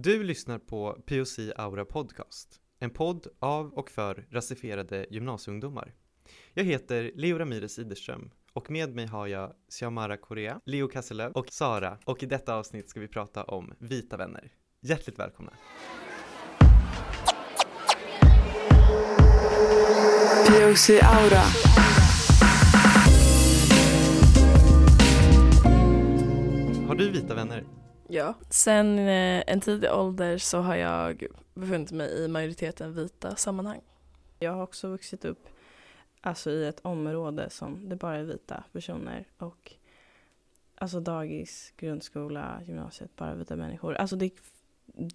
Du lyssnar på POC Aura Podcast, en podd av och för rasifierade gymnasieungdomar. Jag heter Leo Ramirez Iderström och med mig har jag Xiomara Korea, Leo Kasselöv och Sara och i detta avsnitt ska vi prata om vita vänner. Hjärtligt välkomna! POC Aura. Har du vita vänner? Ja. Sen eh, en tidig ålder så har jag befunnit mig i majoriteten vita sammanhang. Jag har också vuxit upp alltså, i ett område som det bara är vita personer och alltså dagis, grundskola, gymnasiet, bara vita människor. Alltså det,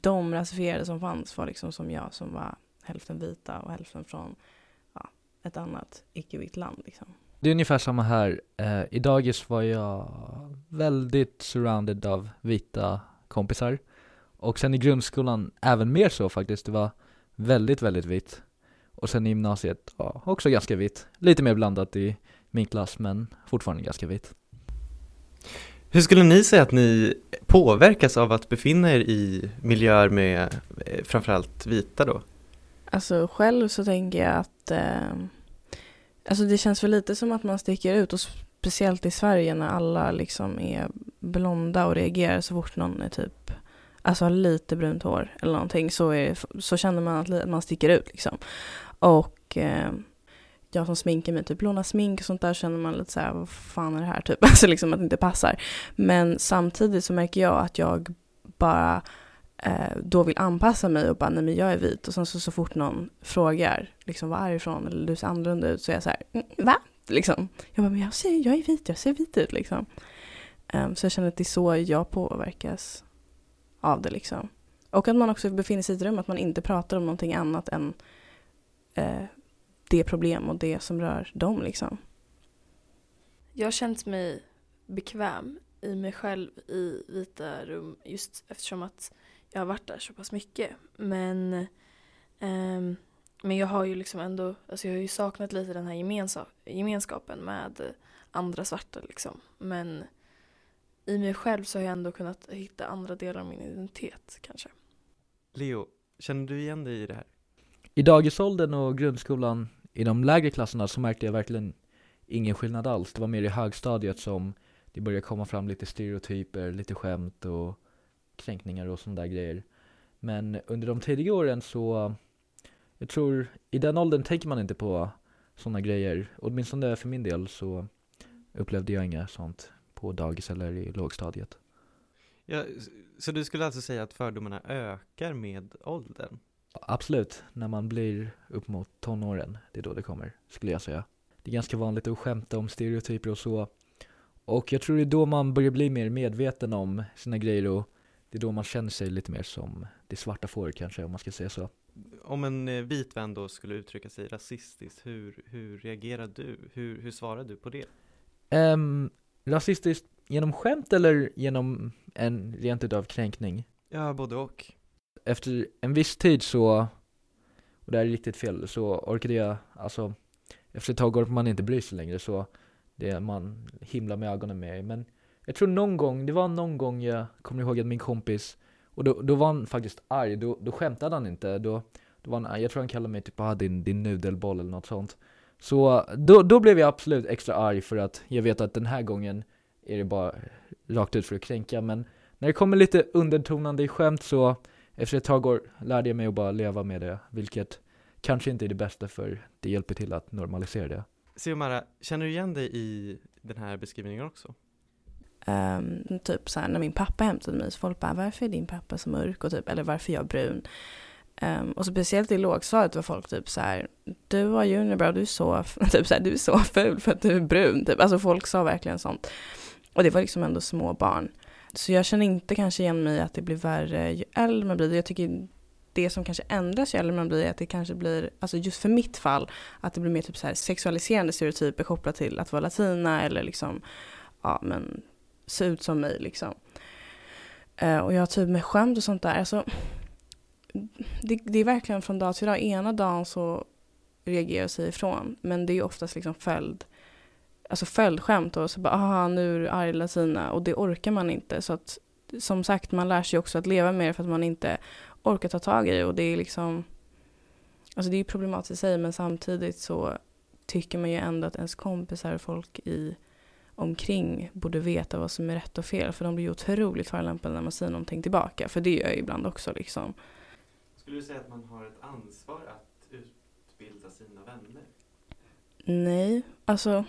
de rasifierade som fanns var liksom som jag som var hälften vita och hälften från ja, ett annat icke-vitt land liksom. Det är ungefär samma här. Eh, I dagis var jag väldigt surrounded av vita kompisar. Och sen i grundskolan även mer så faktiskt. Det var väldigt, väldigt vitt. Och sen i gymnasiet, ja, också ganska vitt. Lite mer blandat i min klass, men fortfarande ganska vitt. Hur skulle ni säga att ni påverkas av att befinna er i miljöer med eh, framförallt vita då? Alltså själv så tänker jag att eh, alltså det känns väl lite som att man sticker ut och speciellt i Sverige när alla liksom är blonda och reagerar så fort någon är typ alltså har lite brunt hår eller någonting så, är, så känner man att man sticker ut liksom. Och eh, jag som sminkar mig, typ lånar smink och sånt där känner man lite så här, vad fan är det här typ? Alltså liksom att det inte passar. Men samtidigt så märker jag att jag bara eh, då vill anpassa mig och bara, nej men jag är vit. Och sen så, så fort någon frågar, liksom var är du ifrån? Eller du ser annorlunda ut, så är jag så här, "Mm, va? Liksom. Jag bara, men jag, ser, jag är vit, jag ser vit ut liksom. Um, så jag känner att det är så jag påverkas av det liksom. Och att man också befinner sig i ett rum, att man inte pratar om någonting annat än eh, det problem och det som rör dem liksom. Jag har känt mig bekväm i mig själv i vita rum just eftersom att jag har varit där så pass mycket. Men, ehm, men jag har ju liksom ändå, alltså jag har ju saknat lite den här gemensa- gemenskapen med andra svarta liksom. Men i mig själv så har jag ändå kunnat hitta andra delar av min identitet kanske. Leo, känner du igen dig i det här? I dagisåldern och grundskolan, i de lägre klasserna, så märkte jag verkligen ingen skillnad alls. Det var mer i högstadiet som det började komma fram lite stereotyper, lite skämt och kränkningar och sådana där grejer. Men under de tidiga åren så, jag tror, i den åldern tänker man inte på sådana grejer. Åtminstone för min del så upplevde jag inget sånt på dagis eller i lågstadiet. Ja, så du skulle alltså säga att fördomarna ökar med åldern? Absolut, när man blir upp mot tonåren, det är då det kommer, skulle jag säga. Det är ganska vanligt att skämta om stereotyper och så. Och jag tror det är då man börjar bli mer medveten om sina grejer och det är då man känner sig lite mer som det svarta fåret kanske, om man ska säga så. Om en eh, vit vän då skulle uttrycka sig rasistiskt, hur, hur reagerar du? Hur, hur svarar du på det? Um, rasistiskt genom skämt eller genom en rent utav kränkning? Ja, både och. efter en viss tid så, och det här är riktigt fel, så orkade jag, alltså efter ett tag orkar man inte bry sig längre så det är man himlar med ögonen med men jag tror någon gång, det var någon gång jag kommer ihåg att min kompis, och då, då var han faktiskt arg, då, då skämtade han inte, då, då var han arg, jag tror han kallade mig typ ah, din, din nudelboll eller något sånt. Så då, då blev jag absolut extra arg för att jag vet att den här gången är det bara rakt ut för att kränka men när det kommer lite undertonande i skämt så efter ett tag år lärde jag mig att bara leva med det, vilket kanske inte är det bästa för det hjälper till att normalisera det. Siomara, känner du igen dig i den här beskrivningen också? Um, typ så här, när min pappa hämtade mig så folk bara varför är din pappa så mörk och typ eller varför är jag brun? Um, och speciellt i lågstadiet var folk typ så här du var junior du är så typ så här, du är så ful för att du är brun typ. Alltså folk sa verkligen sånt. Och det var liksom ändå små barn. Så jag känner inte kanske igen mig att det blir värre ju äldre man blir. Jag tycker det som kanske ändras ju äldre man blir är att det kanske blir, alltså just för mitt fall, att det blir mer typ så här sexualiserande stereotyper kopplat till att vara latina eller liksom, ja men se ut som mig liksom. Eh, och jag har typ med skämt och sånt där, alltså det, det är verkligen från dag till dag. Ena dagen så reagerar jag och säger ifrån, men det är ju oftast liksom följd, alltså följdskämt och så bara, aha nu är du arg latina och det orkar man inte så att som sagt, man lär sig också att leva med det för att man inte orkar ta tag i det och det är liksom, alltså det är problematiskt i sig men samtidigt så tycker man ju ändå att ens kompisar och folk i omkring borde veta vad som är rätt och fel för de blir ju otroligt förolämpade när man säger någonting tillbaka för det gör jag ibland också liksom. Skulle du säga att man har ett ansvar att utbilda sina vänner? Nej, alltså,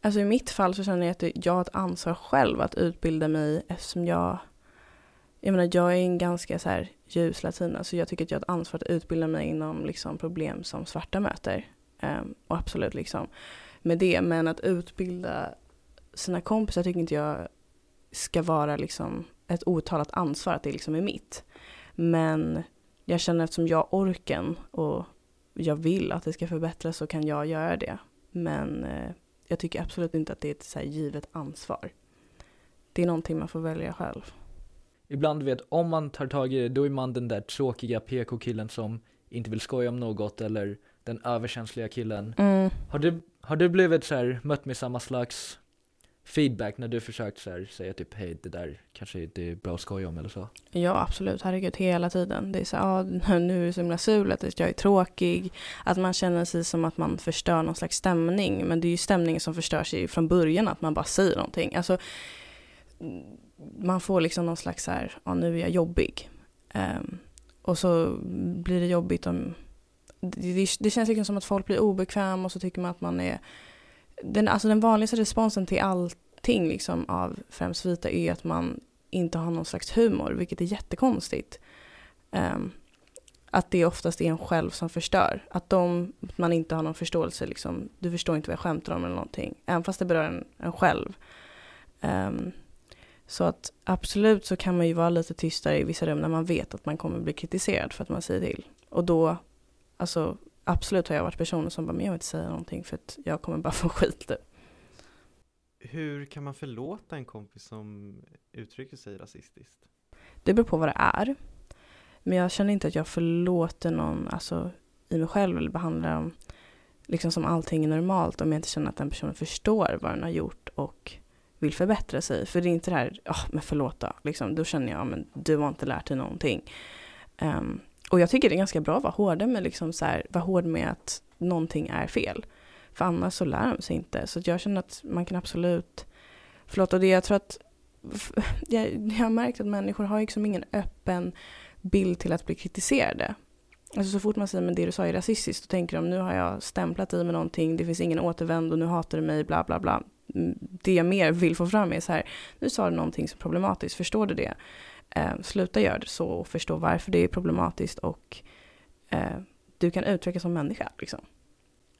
alltså i mitt fall så känner jag att jag har ett ansvar själv att utbilda mig eftersom jag jag menar jag är en ganska så här ljus latina så jag tycker att jag har ett ansvar att utbilda mig inom liksom problem som svarta möter. Um, och absolut liksom med det men att utbilda sina kompisar tycker inte jag ska vara liksom ett outtalat ansvar att det liksom är mitt. Men jag känner eftersom jag har orken och jag vill att det ska förbättras så kan jag göra det. Men eh, jag tycker absolut inte att det är ett så givet ansvar. Det är någonting man får välja själv. Ibland du vet, om man tar tag i det, då är man den där tråkiga PK-killen som inte vill skoja om något eller den överkänsliga killen. Mm. Har du, har du blivit så här, mött med samma slags feedback när du försökt så här, säga typ hej det där kanske inte är bra att skoja om eller så? Ja absolut, herregud hela tiden. Det är så ah, nu är det så himla sulet, att jag är tråkig. Att man känner sig som att man förstör någon slags stämning. Men det är ju stämningen som förstörs i från början, att man bara säger någonting. Alltså, man får liksom någon slags så här, ja ah, nu är jag jobbig. Um, och så blir det jobbigt om det, det, känns liksom som att folk blir obekväma och så tycker man att man är... Den, alltså den vanligaste responsen till allting liksom av främst vita är att man inte har någon slags humor, vilket är jättekonstigt. Um, att det oftast är en själv som förstör. Att de, man inte har någon förståelse, liksom, du förstår inte vad jag skämtar om eller någonting. Även fast det berör en, en själv. Um, så att absolut så kan man ju vara lite tystare i vissa rum när man vet att man kommer bli kritiserad för att man säger till. Och då Alltså absolut har jag varit personer som bara, men jag vill inte säga någonting för att jag kommer bara få skit typ. Hur kan man förlåta en kompis som uttrycker sig rasistiskt? Det beror på vad det är. Men jag känner inte att jag förlåter någon alltså, i mig själv eller behandlar dem liksom som allting är normalt om jag inte känner att den personen förstår vad den har gjort och vill förbättra sig. För det är inte det här, ja oh, men förlåt då. Liksom, då känner jag, men du har inte lärt dig någonting. Um, och jag tycker det är ganska bra att vara hårda med liksom så här, vara hård med att någonting är fel. För annars så lär de sig inte. Så jag känner att man kan absolut Förlåt, och det. Jag tror att jag, jag har märkt att människor har liksom ingen öppen bild till att bli kritiserade. Alltså så fort man säger men det du sa är rasistiskt, då tänker de nu har jag stämplat i med någonting, det finns ingen återvändo, nu hatar du mig, bla bla bla. Mm, det jag mer vill få fram är så här, nu sa du någonting som är problematiskt, förstår du det? Eh, sluta göra det så och förstå varför det är problematiskt och eh, du kan utvecklas som människa. Liksom.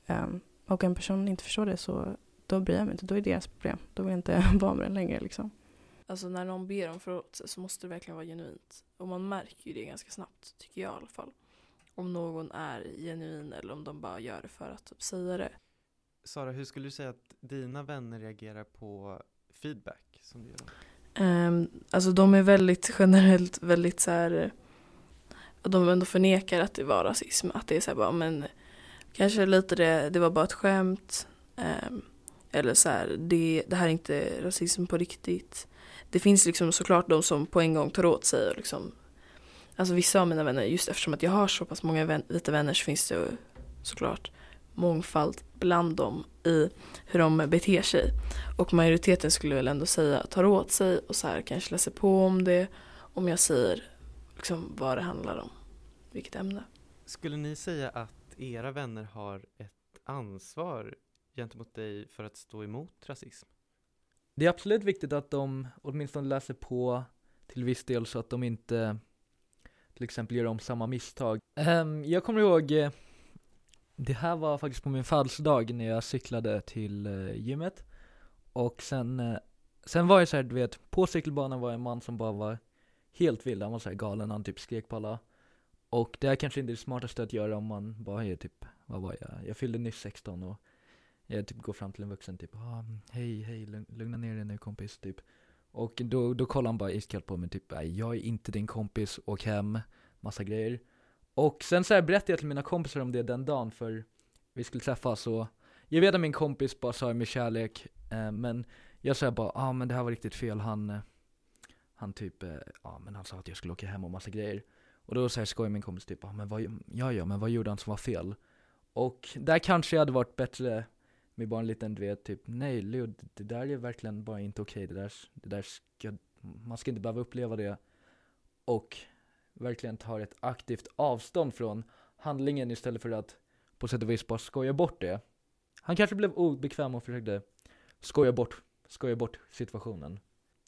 Eh, och en person inte förstår det så då bryr jag mig inte, då är det deras problem. Då vill jag inte vara med den längre. Liksom. Alltså när någon ber om förlåtelse så måste det verkligen vara genuint. Och man märker ju det ganska snabbt, tycker jag i alla fall. Om någon är genuin eller om de bara gör det för att typ säga det. Sara, hur skulle du säga att dina vänner reagerar på feedback som du gör? Um, alltså de är väldigt generellt väldigt så här. Eh, de ändå förnekar att det var rasism. Att det är så här bara men kanske lite det, det var bara ett skämt. Um, eller så här, det, det här är inte rasism på riktigt. Det finns liksom såklart de som på en gång tar åt sig och liksom Alltså vissa av mina vänner, just eftersom att jag har så pass många vän, vita vänner så finns det såklart mångfald bland dem i hur de beter sig. Och majoriteten skulle väl ändå säga tar åt sig och så här kanske läser på om det. Om jag säger liksom vad det handlar om, vilket ämne. Skulle ni säga att era vänner har ett ansvar gentemot dig för att stå emot rasism? Det är absolut viktigt att de åtminstone läser på till viss del så att de inte till exempel gör om samma misstag. Um, jag kommer ihåg eh, det här var faktiskt på min födelsedag när jag cyklade till eh, gymmet. Och sen, eh, sen var jag såhär du vet, på cykelbanan var en man som bara var helt vild, han var såhär galen, han typ skrek på alla. Och det är kanske inte det smartaste att göra om man bara är typ, vad var jag, jag fyllde nyss 16 och jag typ går fram till en vuxen typ, ah, hej, hej, lugna ner dig nu kompis, typ. Och då, då kollar han bara iskallt på mig typ, jag är inte din kompis, åk hem, massa grejer och sen så här berättade jag till mina kompisar om det den dagen för vi skulle träffas och jag vet att min kompis bara sa det med kärlek, eh, men jag sa bara, ja ah, men det här var riktigt fel, han, eh, han typ, eh, ja men han sa att jag skulle åka hem och massa grejer. Och då så här skojade min kompis typ, ja men vad, ja ja men vad gjorde han som var fel? Och där kanske jag hade varit bättre med bara en liten, du vet, typ nej Leo, det där är verkligen bara inte okej, det där, det där ska, man ska inte behöva uppleva det. Och verkligen tar ett aktivt avstånd från handlingen istället för att på sätt och vis bara skoja bort det. Han kanske blev obekväm och försökte skoja bort, skoja bort situationen.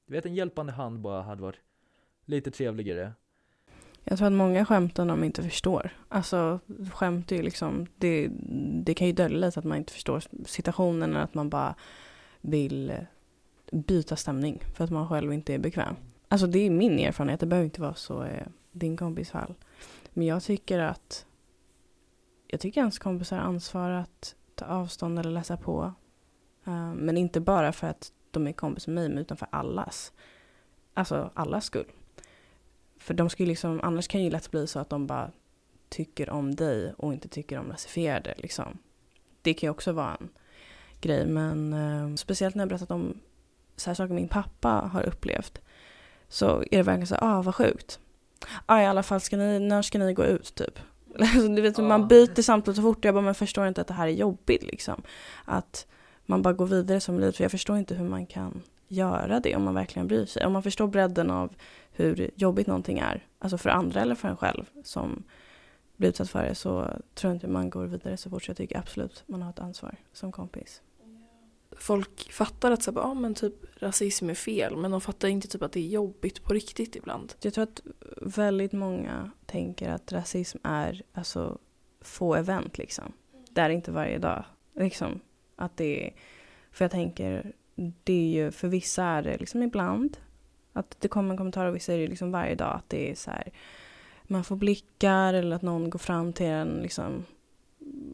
Du vet, en hjälpande hand bara hade varit lite trevligare. Jag tror att många skämtar de inte förstår. Alltså skämt är ju liksom, det, det kan ju dölja lite att man inte förstår situationen eller att man bara vill eh, byta stämning för att man själv inte är bekväm. Alltså det är min erfarenhet, det behöver inte vara så eh, din kompis fall. Men jag tycker att jag tycker ens kompisar har ansvar att ta avstånd eller läsa på. Uh, men inte bara för att de är kompis med mig, men utan för allas. Alltså allas skull. För de skulle liksom, annars kan ju lätt bli så att de bara tycker om dig och inte tycker om rasifierade. Liksom. Det kan ju också vara en grej. Men uh, speciellt när jag berättat om så här saker min pappa har upplevt. Så är det verkligen så ah vad sjukt. Ja i alla fall, ska ni, när ska ni gå ut typ? Alltså, du vet, Man byter samtalet så fort. Jag bara, men förstår inte att det här är jobbigt liksom. Att man bara går vidare som liv. För jag förstår inte hur man kan göra det om man verkligen bryr sig. Om man förstår bredden av hur jobbigt någonting är. Alltså för andra eller för en själv som blir utsatt för det. Så tror jag inte man går vidare så fort. Så jag tycker absolut man har ett ansvar som kompis folk fattar att så här, ah, men typ, rasism är fel men de fattar inte typ att det är jobbigt på riktigt ibland. Jag tror att väldigt många tänker att rasism är alltså, få event liksom. Det är inte varje dag. Liksom, att det är, för jag tänker, det är ju, för vissa är det liksom ibland. Att det kommer en kommentar och vissa är det liksom varje dag. Att det är så här, man får blickar eller att någon går fram till en liksom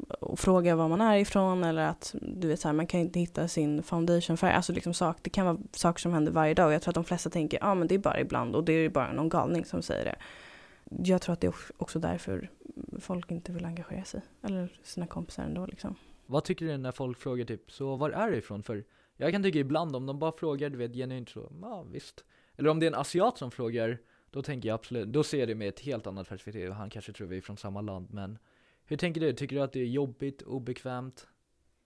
och fråga var man är ifrån eller att du vet så här, man kan inte hitta sin foundationfärg. Alltså liksom sak, det kan vara saker som händer varje dag och jag tror att de flesta tänker ja ah, men det är bara ibland och det är bara någon galning som säger det. Jag tror att det är också därför folk inte vill engagera sig eller sina kompisar ändå liksom. Vad tycker du när folk frågar typ så var är du ifrån? För jag kan tycka ibland om de bara frågar du vet genuint så, ja visst. Eller om det är en asiat som frågar då tänker jag absolut, då ser jag det med ett helt annat perspektiv. Han kanske tror vi är från samma land men hur tänker du? Tycker du att det är jobbigt, obekvämt?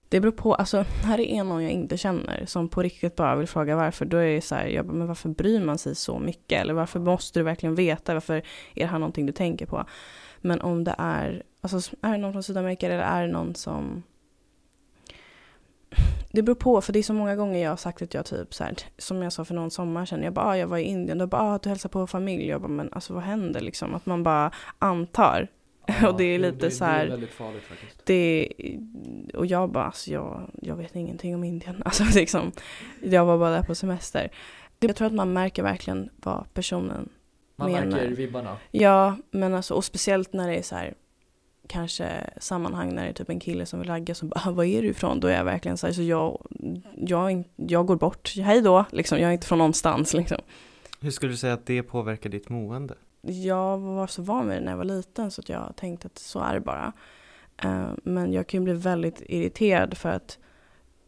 Det beror på, alltså här är någon jag inte känner som på riktigt bara vill fråga varför. Då är det så här, jag bara, men varför bryr man sig så mycket? Eller varför måste du verkligen veta? Varför är det här någonting du tänker på? Men om det är, alltså är det någon från Sydamerika eller är det någon som det beror på, för det är så många gånger jag har sagt att jag typ så här, som jag sa för någon sommar sedan, jag bara, ah, jag var i Indien, då bara, ah, du hälsar på familj, jag bara, men alltså vad händer liksom? Att man bara antar Ja, och det är lite det, så här. Det är väldigt farligt faktiskt. Det, och jag bara, alltså jag, jag vet ingenting om Indien. Alltså liksom, jag var bara där på semester. Jag tror att man märker verkligen vad personen man menar. märker vibbarna. Ja, men alltså, och speciellt när det är så här, kanske sammanhang när det är typ en kille som vill ragga som bara, ah, var är du ifrån? Då är jag verkligen så här, så jag, jag, jag går bort, hej då, liksom, jag är inte från någonstans liksom. Hur skulle du säga att det påverkar ditt mående? Jag var så van vid det när jag var liten så att jag tänkte att så är det bara. Eh, men jag kan ju bli väldigt irriterad för att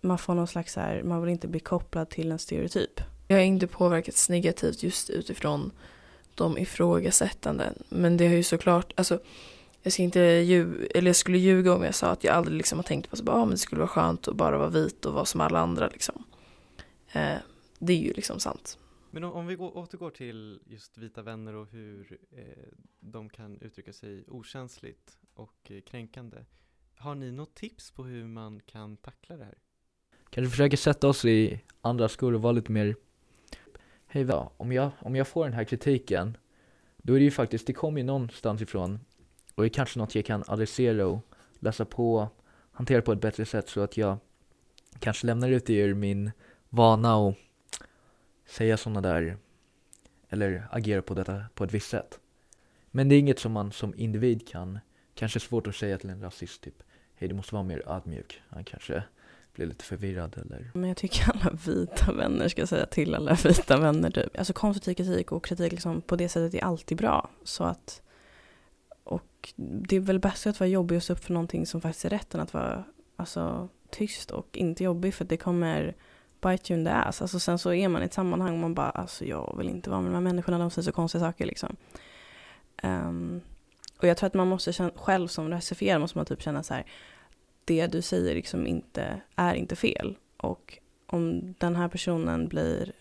man får någon slags så här, man vill inte bli kopplad till en stereotyp. Jag har inte påverkats negativt just utifrån de ifrågasättanden. Men det har ju såklart, alltså jag ska inte ljuga, eller jag skulle ljuga om jag sa att jag aldrig liksom har tänkt på att ah, men det skulle vara skönt att bara vara vit och vara som alla andra liksom. Eh, det är ju liksom sant. Men om, om vi går, återgår till just vita vänner och hur eh, de kan uttrycka sig okänsligt och eh, kränkande. Har ni något tips på hur man kan tackla det här? Kanske försöka sätta oss i andra skor och vara lite mer Hej va, om jag, om jag får den här kritiken Då är det ju faktiskt, det kommer ju någonstans ifrån Och det är kanske något jag kan adressera och läsa på Hantera på ett bättre sätt så att jag Kanske lämnar ut det ur min vana och säga sådana där eller agera på detta på ett visst sätt. Men det är inget som man som individ kan, kanske svårt att säga till en rasist typ, hej du måste vara mer ödmjuk. Han kanske blir lite förvirrad eller Men jag tycker alla vita vänner ska säga till alla vita vänner typ. Alltså konstruktiv kritik och kritik liksom på det sättet är alltid bra. Så att och det är väl bäst att vara jobbig och stå upp för någonting som faktiskt är rätt än att vara alltså, tyst och inte jobbig för det kommer bite you in the ass. Alltså sen så är man i ett sammanhang och man bara, alltså jag vill inte vara med de här människorna, de säger så konstiga saker liksom. Um, och jag tror att man måste känna, själv som rasifierad måste man typ känna så här, det du säger liksom inte, är inte fel. Och om den här personen blir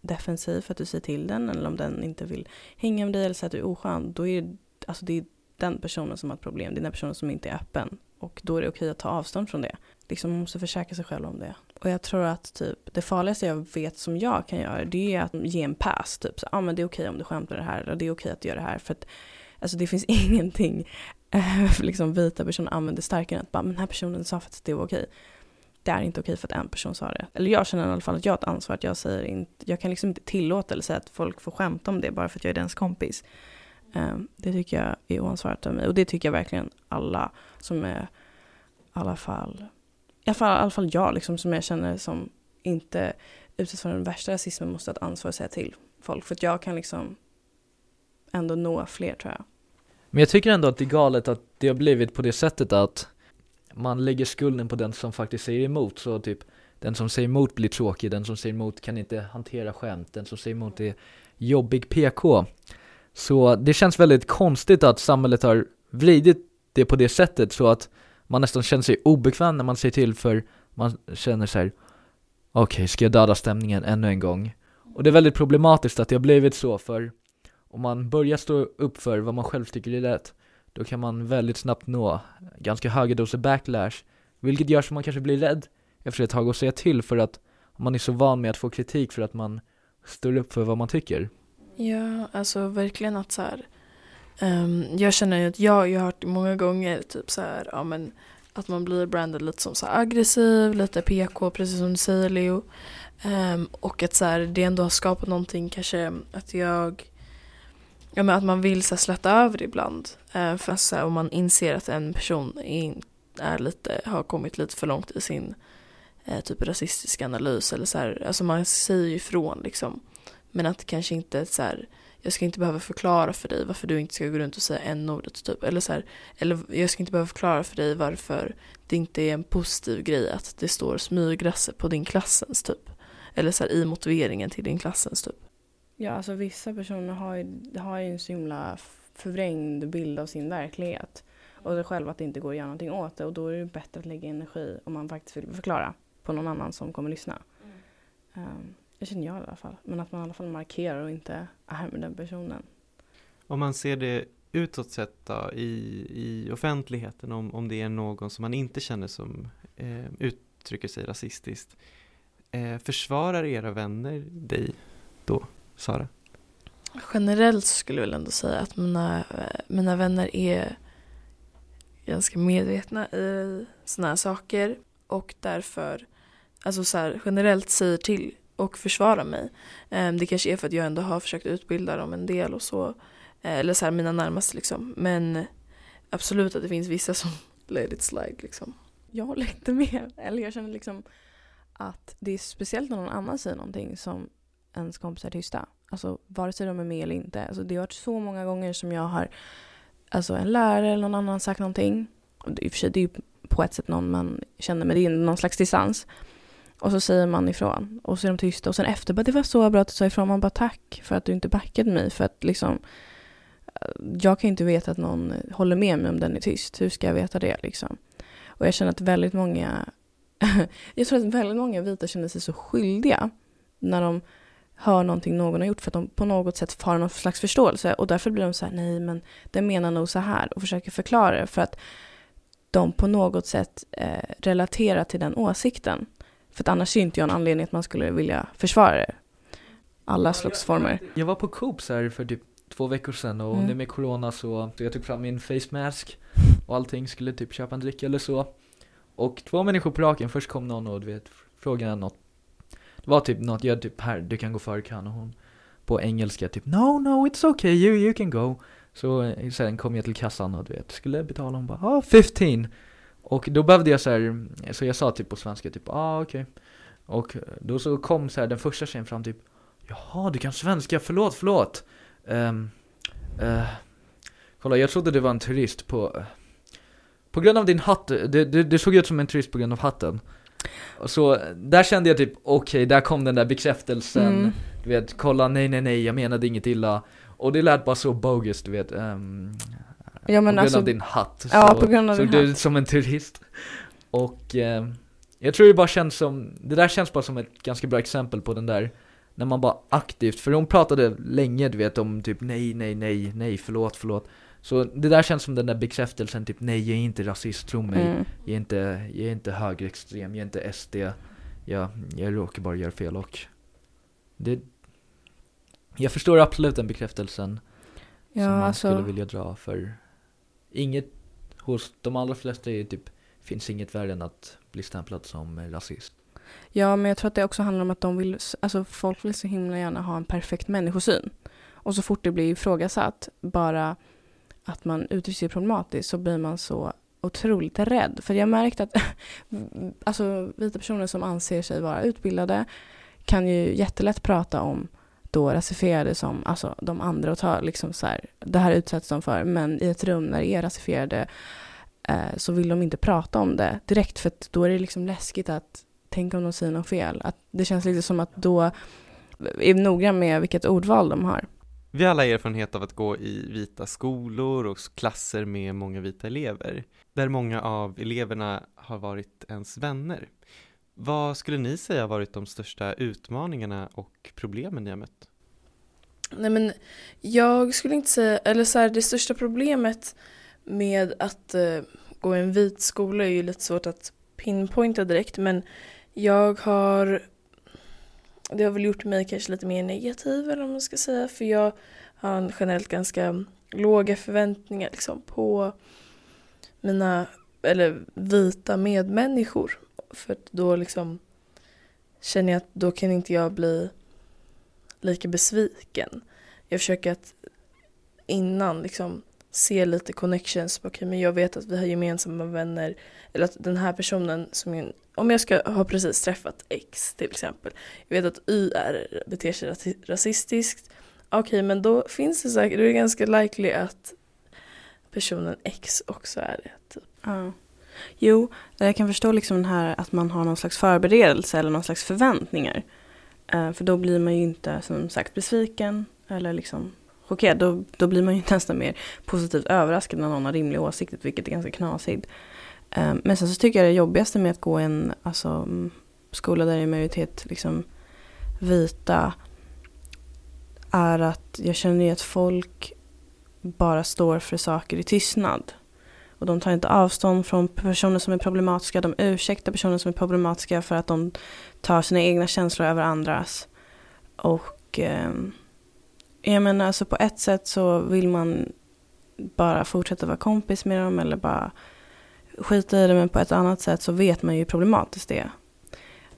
defensiv för att du säger till den eller om den inte vill hänga med dig eller säga att du är oskön, då är det, alltså det är den personen som har ett problem. Det är den personen som inte är öppen. Och då är det okej att ta avstånd från det. Liksom man måste försäkra sig själv om det. Och jag tror att typ det farligaste jag vet som jag kan göra det är att ge en pass. Typ så, ja ah, men det är okej om du skämtar det här eller det är okej att du gör det här. För att alltså det finns ingenting för liksom vita personer använder starkare än att bara, men den här personen sa faktiskt att det var okej. Det är inte okej för att en person sa det. Eller jag känner i alla fall att jag har ett ansvar att jag säger inte, jag kan liksom inte tillåta eller säga att folk får skämta om det bara för att jag är dens kompis. Um, det tycker jag är oansvarigt av mig. Och det tycker jag verkligen alla som är, i alla fall, i alla fall, i alla fall jag liksom, som jag känner som inte utsätts för den värsta rasismen måste ha ett ansvar att säga till folk. För att jag kan liksom ändå nå fler tror jag. Men jag tycker ändå att det är galet att det har blivit på det sättet att man lägger skulden på den som faktiskt säger emot, så typ den som säger emot blir tråkig, den som säger emot kan inte hantera skämt, den som säger emot är jobbig PK. Så det känns väldigt konstigt att samhället har vridit det på det sättet så att man nästan känner sig obekväm när man säger till för man känner sig okej, okay, ska jag döda stämningen ännu en gång? Och det är väldigt problematiskt att det har blivit så för om man börjar stå upp för vad man själv tycker är rätt då kan man väldigt snabbt nå ganska höga doser backlash vilket gör så man kanske blir rädd efter ett tag och säga till för att man är så van med att få kritik för att man står upp för vad man tycker. Ja, alltså verkligen att så här, um, jag känner ju att jag har ju hört många gånger typ så här, ja men att man blir brandad lite som så aggressiv, lite PK, precis som du säger Leo. Um, och att så här, det ändå har skapat någonting, kanske att jag Ja men att man vill så här, släta över ibland. Uh, för så här, om man inser att en person är, är lite, har kommit lite för långt i sin uh, typ rasistisk analys. Eller så här, alltså man säger ju ifrån liksom. Men att kanske inte så här, jag ska inte behöva förklara för dig varför du inte ska gå runt och säga n-ordet typ. Eller så här, eller jag ska inte behöva förklara för dig varför det inte är en positiv grej att det står smygrasse på din klassens typ. Eller så här, i motiveringen till din klassens typ. Ja, alltså vissa personer har ju, har ju en så himla förvrängd bild av sin verklighet. Och det själv att det inte går att göra någonting åt det. Och då är det bättre att lägga energi om man faktiskt vill förklara på någon annan som kommer lyssna. Mm. Um, det känner jag i alla fall. Men att man i alla fall markerar och inte är med den personen. Om man ser det utåt sett då, i, i offentligheten, om, om det är någon som man inte känner som eh, uttrycker sig rasistiskt. Eh, försvarar era vänner dig då, Sara? Generellt skulle jag väl ändå säga att mina, mina vänner är ganska medvetna i sådana här saker och därför alltså så här, generellt säger till och försvara mig. Ehm, det kanske är för att jag ändå har försökt utbilda dem en del och så. Eh, eller så här mina närmaste liksom. Men absolut att det finns vissa som let it slide liksom. Jag håller inte med. Eller jag känner liksom att det är speciellt när någon annan säger någonting som ens kompisar är tysta. Alltså vare sig de är med eller inte. Alltså, det har varit så många gånger som jag har, alltså en lärare eller någon annan sagt någonting. I och för sig, det är ju på ett sätt någon man känner, men det är någon slags distans. Och så säger man ifrån. Och så är de tysta. Och sen efter bara, det var så bra att du sa ifrån. Man bara, tack för att du inte backade mig. För att liksom, eh, jag kan ju inte veta att någon håller med mig om den är tyst. Hur ska jag veta det liksom? Och jag känner att väldigt många, jag tror att väldigt många vita känner sig så skyldiga när de hör någonting någon har gjort för att de på något sätt har någon slags förståelse och därför blir de så här, nej men den menar nog så här och försöker förklara det för att de på något sätt eh, relaterar till den åsikten. För att annars är inte jag en anledning att man skulle vilja försvara det. Alla slags former. Jag var på Coops här för typ två veckor sedan och mm. nu med corona så, så jag tog fram min face mask och allting, skulle typ köpa en dricka eller så. Och två människor på raken, först kom någon och du vet, frågade något. Det var typ något, jag typ här, du kan gå före kan och hon på engelska typ No no it's okay you, you can go. Så eh, sen kom jag till kassan och du vet, skulle betala, hon bara ah 15 och då behövde jag så här, så jag sa typ på svenska typ ah okej okay. Och då så kom så här, den första tjejen fram typ Jaha du kan svenska, förlåt förlåt um, uh, Kolla jag trodde det var en turist på På grund av din hatt, det, det, det såg ut som en turist på grund av hatten Och så, där kände jag typ, okej, där kom den där bekräftelsen. Mm. Du vet, kolla, nej nej nej, jag menade inget illa. Och det lät bara så bogus, du vet. ehm, Ja, på grund alltså- av din hatt Ja, så på grund av såg du ut som en turist. Och ehm, jag tror det bara känns som, det där känns bara som ett ganska bra exempel på den där när man bara aktivt, för hon pratade länge du vet om typ nej, nej, nej, nej, förlåt, förlåt. Så det där känns som den där bekräftelsen typ nej, jag är inte rasist, tro mig. Mm. Jag är inte, jag är inte högerextrem, jag är inte SD. Jag, jag råkar bara göra fel och det, jag förstår absolut den bekräftelsen Ja, som man alltså, skulle vilja dra för inget hos de allra flesta är typ finns inget värre än att bli stämplad som rasist. ja, men jag tror att det också handlar om att de vill, alltså folk vill så himla gärna ha en perfekt människosyn. Och så fort det blir ifrågasatt, bara att man uttrycker sig problematiskt, så blir man så otroligt rädd. För jag har märkt att alltså, vita personer som anser sig vara utbildade kan ju jättelätt prata om då rasifierade som alltså, de andra och tar liksom så här, det här utsätts de för, men i ett rum när det är rasifierade eh, så vill de inte prata om det direkt för att då är det liksom läskigt att tänka om de säger något fel. Att det känns lite som att då eh, är noggrann med vilket ordval de har. Vi har alla erfarenhet av att gå i vita skolor och klasser med många vita elever, där många av eleverna har varit ens vänner. Vad skulle ni säga har varit de största utmaningarna och problemen ni har mött? Nej men jag skulle inte säga, eller så här, det största problemet med att uh, gå i en vit skola är ju lite svårt att pinpointa direkt men jag har det har väl gjort mig kanske lite mer negativ eller vad man ska säga för jag har en generellt ganska låga förväntningar liksom på mina eller vita medmänniskor för då liksom känner jag att då kan inte jag bli lika besviken. Jag försöker att innan liksom se lite connections. Okej, men jag vet att vi har gemensamma vänner. Eller att den här personen som jag, om jag ska ha precis träffat X till exempel. Jag vet att Y är, beter sig rasistiskt. Okej, men då finns det säkert, då är det ganska likely att personen X också är det. Typ. Mm. Jo, jag kan förstå liksom den här att man har någon slags förberedelse eller någon slags förväntningar. Eh, för då blir man ju inte som sagt besviken eller liksom chockerad. Då, då blir man ju nästan mer positivt överraskad när någon har rimliga åsikter, vilket är ganska knasigt. Eh, men sen så tycker jag det jobbigaste med att gå en alltså, mm, skola där det är majoritet liksom, vita är att jag känner ju att folk bara står för saker i tystnad. Och de tar inte avstånd från personer som är problematiska. De ursäktar personer som är problematiska för att de tar sina egna känslor över andras. Och eh, jag menar, alltså på ett sätt så vill man bara fortsätta vara kompis med dem eller bara skita i det. Men på ett annat sätt så vet man ju hur problematiskt det är.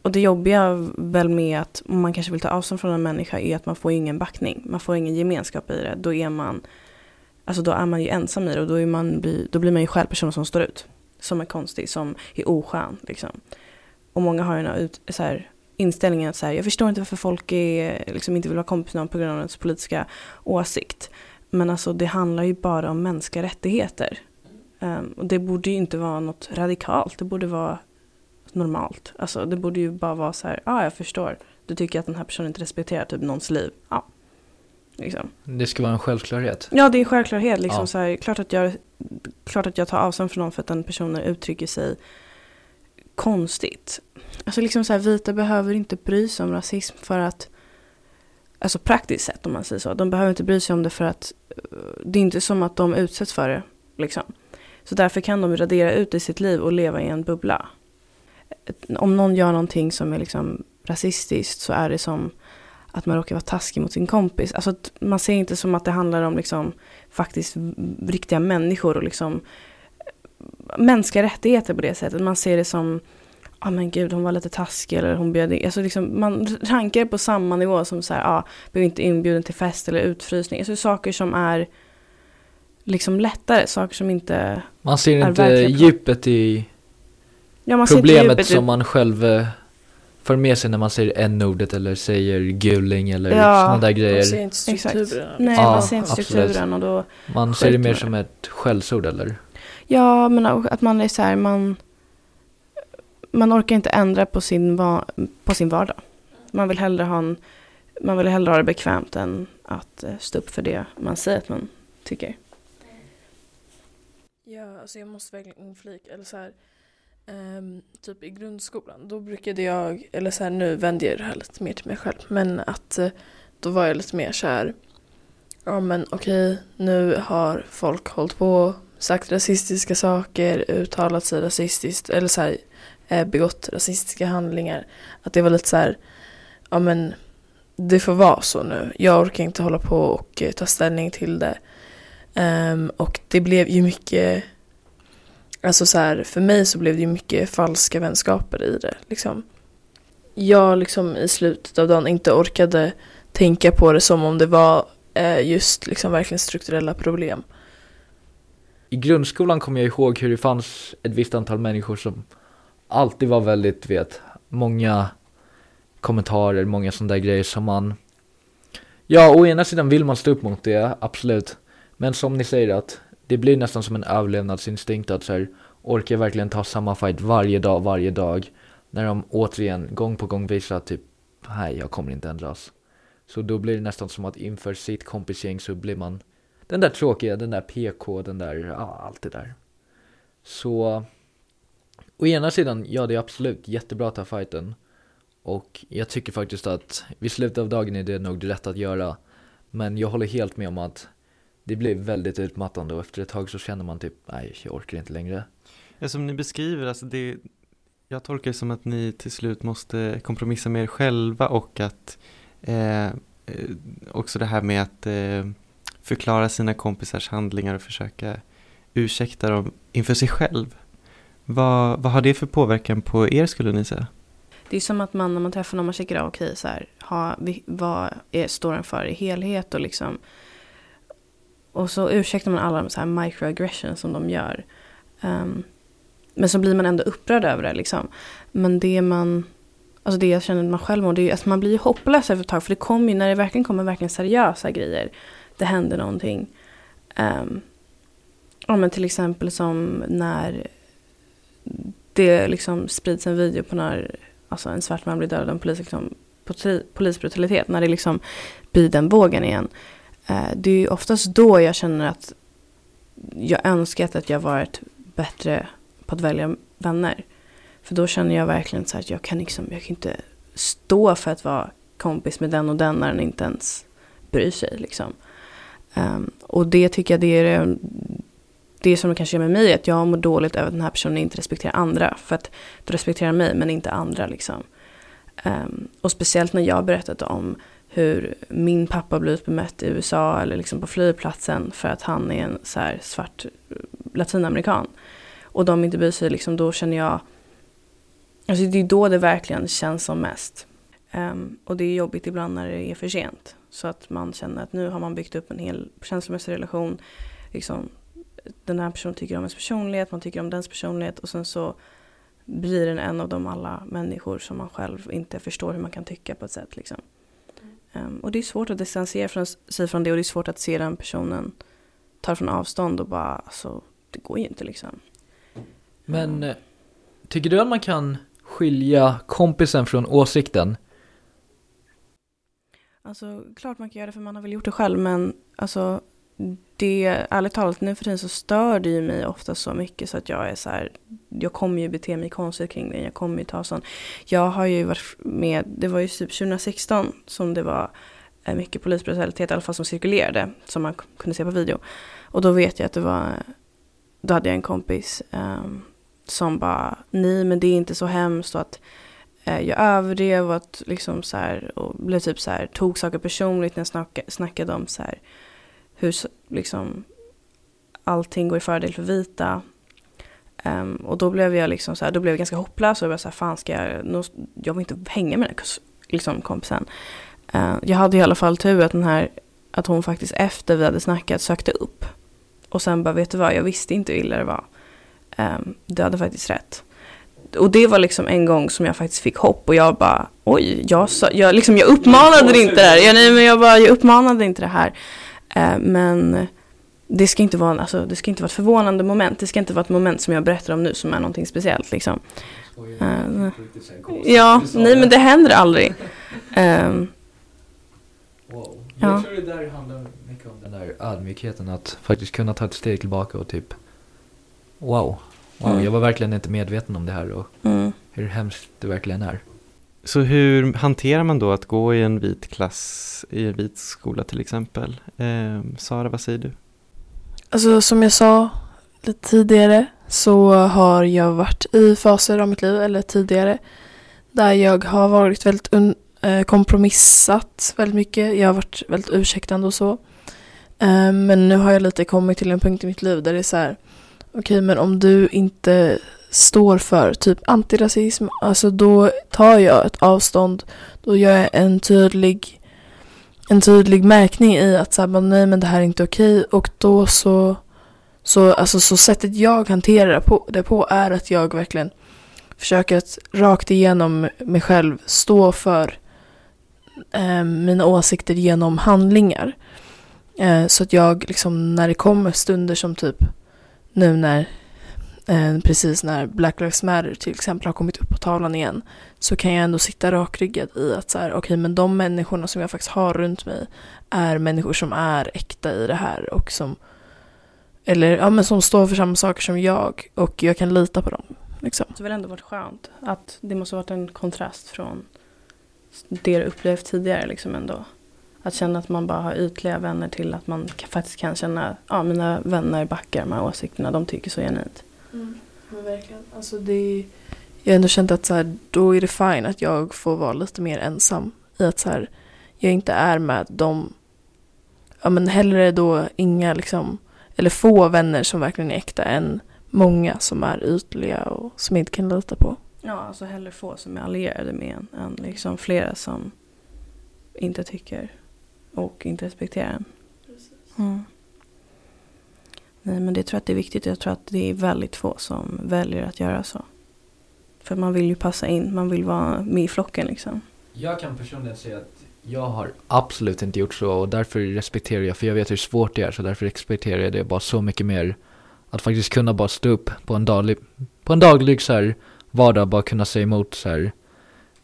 Och det jobbiga väl med att om man kanske vill ta avstånd från en människa är att man får ingen backning. Man får ingen gemenskap i det. Då är man Alltså då är man ju ensam i det och då, är man, då blir man ju själv personen som står ut. Som är konstig, som är oskön liksom. Och många har ju den här ut, så här, inställningen att så här, jag förstår inte varför folk är, liksom inte vill vara kompis med någon på grund av ens politiska åsikt. Men alltså det handlar ju bara om mänskliga rättigheter. Um, och det borde ju inte vara något radikalt, det borde vara normalt. Alltså det borde ju bara vara så här, ja ah, jag förstår. Du tycker att den här personen inte respekterar typ någons liv. Ja. Liksom. Det ska vara en självklarhet. Ja, det är en självklarhet. Liksom, Ja. så här, klart, att jag, klart att jag tar avstånd från någon för att den personen uttrycker sig konstigt. Alltså liksom så här, vita behöver inte bry sig om rasism för att, alltså praktiskt sett om man säger så, de behöver inte bry sig om det för att det är inte som att de utsätts för det. Liksom. Så därför kan de radera ut i sitt liv och leva i en bubbla. Om någon gör någonting som är liksom rasistiskt så är det som att man råkar vara taskig mot sin kompis. Alltså man ser inte som att det handlar om liksom faktiskt riktiga människor och liksom mänskliga rättigheter på det sättet. Man ser det som, ja ah, men gud hon var lite taskig eller hon bjöd in. Alltså liksom, man rankar på samma nivå som så här, ah, blev inte inbjuden till fest eller utfrysning. Alltså saker som är liksom lättare, saker som inte, Man ser inte djupt i ja man ser inte problemet djupet i- som man själv eh, för med sig när man säger n-ordet eller säger guling eller Ja. sådana där Man grejer. ser inte strukturerna. Nej, Ja, man ser inte absolut. strukturen och då Man ser det mer som ett skällsord eller? Ja, men att man är så här, man... man orkar inte ändra på sin, va, på sin vardag. Man vill hellre ha en, man vill hellre ha det bekvämt än att eh, stå upp för det man säger att man tycker. Ja, alltså jag måste verkligen inflika, eller så här, Um, typ i grundskolan, då brukade jag, eller så här nu vänder jag det här lite mer till mig själv, men att eh, då var jag lite mer så här, ja men okej, nu har folk hållit på, sagt rasistiska saker, uttalat sig rasistiskt, eller så här, eh, begått rasistiska handlingar, att det var lite så här, ja men det får vara så nu, jag orkar inte hålla på och eh, ta ställning till det. Um, och det blev ju mycket, alltså så här, för mig så blev det ju mycket falska vänskaper i det. Liksom. Jag liksom i slutet av dagen inte orkade tänka på det som om det var eh, just liksom verkligen strukturella problem. I grundskolan kommer jag ihåg hur det fanns ett visst antal människor som alltid var väldigt, vet, många kommentarer, många sådana där grejer som man Ja, å ena sidan vill man stå upp mot det, absolut. Men som ni säger att det blir nästan som en överlevnadsinstinkt att så här, orkar jag verkligen ta samma fight varje dag, varje dag? När de återigen gång på gång visar att typ, nej jag kommer inte ändras. Så då blir det nästan som att inför sitt kompisgäng så blir man den där tråkiga, den där PK, den där, ja allt det där. Så å ena sidan, ja det är absolut jättebra att ta fighten. Och jag tycker faktiskt att vid slutet av dagen är det nog det att göra. Men jag håller helt med om att det blir väldigt utmattande och efter ett tag så känner man typ, nej jag orkar inte längre. Ja, som ni beskriver, alltså det, jag tolkar det som att ni till slut måste kompromissa med er själva och att eh, också det här med att eh, förklara sina kompisars handlingar och försöka ursäkta dem inför sig själv. Vad, vad har det för påverkan på er skulle ni säga? Det är som att man när man träffar någon man checkar av, okej så här, ha, vi- vad är, står den för i helhet och liksom och så ursäktar man alla de så här microaggressions som de gör. Um, men så blir man ändå upprörd över det liksom. Men det man, alltså det jag känner att man själv mår, det är att alltså man blir ju hopplös efter ett tag. För det kommer ju, när det verkligen kommer verkligen seriösa grejer, det händer någonting. Um, ja men till exempel som när det liksom sprids en video på när alltså en svart man blir dödad av en polis, liksom, polisbrutalitet. När det liksom blir den vågen igen. Eh, det är ju oftast då jag känner att jag önskat att jag varit bättre på att välja vänner. För då känner jag verkligen så att jag kan, liksom, jag kan inte stå för att vara kompis med den och den när den inte ens bryr sig. Liksom. Um, och det tycker jag det är det, som det kanske gör med mig, att jag mår dåligt över att den här personen inte respekterar andra. För att du respekterar mig men inte andra liksom. Um, och speciellt när jag har berättat om hur min pappa blivit bemött i USA eller liksom på flygplatsen för att han är en så här svart eh, latinamerikan. Och de inte bryr sig, liksom, då känner jag... Alltså det är då det verkligen känns som mest. Um, och det är jobbigt ibland när det är för sent. Så att man känner att nu har man byggt upp en hel känslomässig relation. Liksom, den här personen tycker om ens personlighet, man tycker om dens personlighet och sen så blir den en av de alla människor som man själv inte förstår hur man kan tycka på ett sätt. Liksom. Um, och det är svårt att distansera sig från det och det är svårt att se den personen tar från avstånd och bara, alltså, det går ju inte liksom. Men eh, tycker du att man kan skilja kompisen från åsikten? Alltså klart man kan göra det för man har väl gjort det själv men alltså det, ärligt talat nu för tiden så stör det ju mig ofta så mycket så att jag är så här, jag kommer ju bete mig konstigt kring det, jag kommer ju ta sån. Jag har ju varit med, det var ju typ 2016 som det var eh, mycket polisbrutalitet, i alla fall som cirkulerade, som man kunde se på video. Och då vet jag att det var, då hade jag en kompis um, som bara, nej men det är inte så hemskt och att eh, jag överdrev och att liksom så här, och blev typ så här, tog saker personligt när jag snackade om så här, hur liksom allting går i fördel för vita. Um, och då blev jag liksom så här, då blev jag ganska hopplös och jag bara så här, fan ska jag, jag vill inte hänga med den här liksom, kompisen. Uh, jag hade i alla fall tur att den här, att hon faktiskt efter vi hade snackat sökte upp. Och sen bara, vet du vad, jag visste inte hur illa det var. Um, du hade faktiskt rätt. Och det var liksom en gång som jag faktiskt fick hopp och jag bara, oj, jag, sa, jag, liksom, jag uppmanade inte det här. Jag, nej, men jag, bara, jag uppmanade inte det här. Uh, men det ska, inte vara, alltså, det ska inte vara ett förvånande moment. Det ska inte vara ett moment som jag berättar om nu som är någonting speciellt. Liksom. Eh, ja, nej men det händer aldrig. Ehm, Wow. Ja. Jag tror det där handlar mycket om den där ödmjukheten, att faktiskt kunna ta ett steg tillbaka och typ Wow, wow Mm. jag var verkligen inte medveten om det här och mm. hur hemskt det verkligen är. Så hur hanterar man då att gå i en vit klass i en vit skola till exempel? Eh, Sara, vad säger du? Alltså som jag sa lite tidigare så har jag varit i faser av mitt liv, eller tidigare, där jag har varit väldigt un- eh, kompromissat väldigt mycket. Jag har varit väldigt ursäktande och så. Eh, men nu har jag lite kommit till en punkt i mitt liv där det är så här, okej men om du inte står för typ antirasism, alltså då tar jag ett avstånd, då gör jag en tydlig en tydlig märkning i att så här, nej men det här är inte okej och då så så, alltså, så sättet jag hanterar det på, det på är att jag verkligen försöker att rakt igenom mig själv stå för eh, mina åsikter genom handlingar. Eh, så att jag liksom när det kommer stunder som typ nu när Eh, precis när Black Lives Matter till exempel har kommit upp på tavlan igen så kan jag ändå sitta rakryggad i att så här, okej men de människorna som jag faktiskt har runt mig är människor som är äkta i det här och som eller ja men som står för samma saker som jag och jag kan lita på dem liksom. Det har väl ändå varit skönt att det måste ha varit en kontrast från det du upplevt tidigare liksom ändå. Att känna att man bara har ytliga vänner till att man faktiskt kan känna, ja mina vänner backar de här åsikterna, de tycker så genuint. Men verkligen, alltså det Jag har ändå känt att så här, då är det fine att jag får vara lite mer ensam i att så här, jag inte är med dem. Ja men hellre då inga liksom, eller få vänner som verkligen är äkta än många som är ytliga och som jag inte kan lita på. Ja, alltså hellre få som är allierade med en än liksom flera som inte tycker och inte respekterar en. Mm. Nej, men det tror jag att det är viktigt. Jag tror att det är väldigt få som väljer att göra så. För man vill ju passa in, man vill vara med i flocken liksom. Jag kan personligen säga att jag har absolut inte gjort så och därför respekterar jag, för jag vet hur svårt det är, så därför respekterar jag det bara så mycket mer. Att faktiskt kunna bara stå upp på en daglig, på en daglig så här vardag, bara kunna säga emot så här.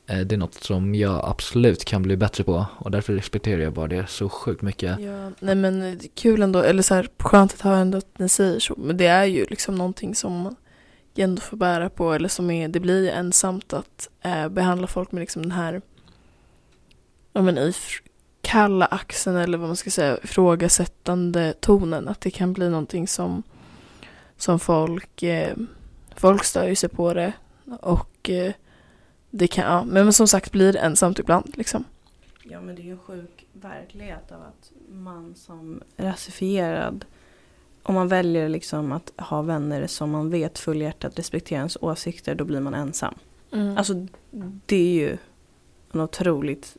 Eh, det är något som jag absolut kan bli bättre på och därför respekterar jag bara det så sjukt mycket. Ja, nej men kul ändå, eller så här, skönt att höra ändå att ni säger så. Men det är ju liksom någonting som jag ändå får bära på, eller som är, det blir ensamt att eh, behandla folk med liksom den här, ja men i kalla axeln eller vad man ska säga, ifrågasättande tonen. Att det kan bli någonting som, som folk, eh, folk stör ju sig på det. Och eh, det kan, ja, men som sagt blir det ensamt ibland liksom. Ja, men det är ju en sjuk verklighet av att man som rasifierad, om man väljer liksom att ha vänner som man vet fullhjärtat respekterar ens åsikter, då blir man ensam. Alltså det är ju en otroligt,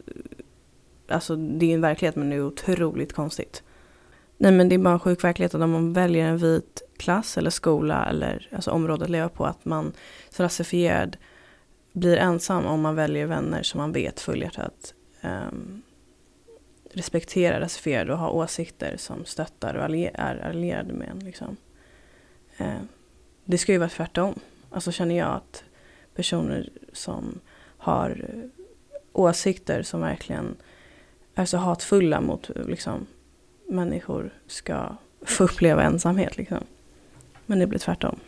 alltså det är en verklighet men det är otroligt konstigt. Nej men det är bara en sjuk verklighet att om man väljer en vit klass eller skola eller alltså område att leva på att man som rasifierad blir ensam om man väljer vänner som man vet fullhjärtat um, respekterar rasifierade och har åsikter som stöttar och allier- är allierade med en. Liksom. Eh, det ska ju vara tvärtom. Alltså känner jag att personer som har åsikter som verkligen är så hatfulla mot liksom, människor ska få uppleva ensamhet. Liksom. Men det blir tvärtom.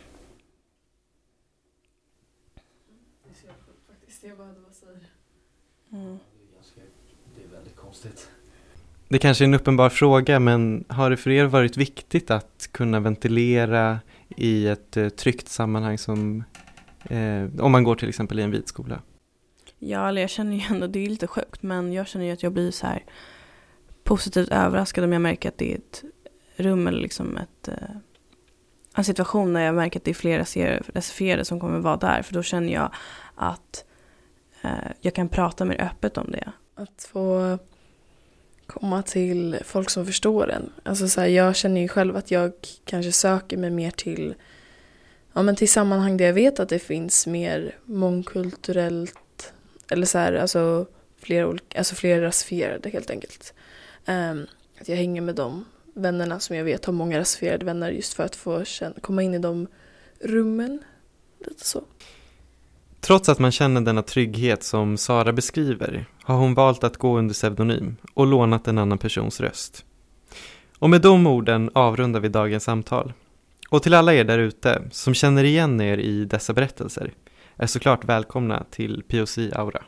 Mm. Det är väldigt konstigt. Det kanske är en uppenbar fråga, men har det för er varit viktigt att kunna ventilera i ett eh, tryggt sammanhang som eh, om man går till exempel i en vit skola? Ja, eller jag känner ju ändå, det är lite sjukt, men jag känner ju att jag blir så här positivt överraskad om jag märker att det är ett rum eller liksom ett, eh, en situation där jag märker att det är flera rasifierade som kommer vara där, för då känner jag att eh, jag kan prata mer öppet om det. Att få komma till folk som förstår en. Alltså så här, jag känner ju själv att jag kanske söker mig mer till, ja, men till sammanhang där jag vet att det finns mer mångkulturellt eller så här, alltså fler, olika, alltså fler rasifierade helt enkelt. Um, att jag hänger med de vännerna som jag vet har många rasifierade vänner just för att få känna, komma in i de rummen. Lite så. Trots att man känner denna trygghet som Sara beskriver har hon valt att gå under pseudonym och lånat en annan persons röst. Och med de orden avrundar vi dagens samtal. Och till alla er där ute som känner igen er i dessa berättelser är såklart välkomna till POC Aura.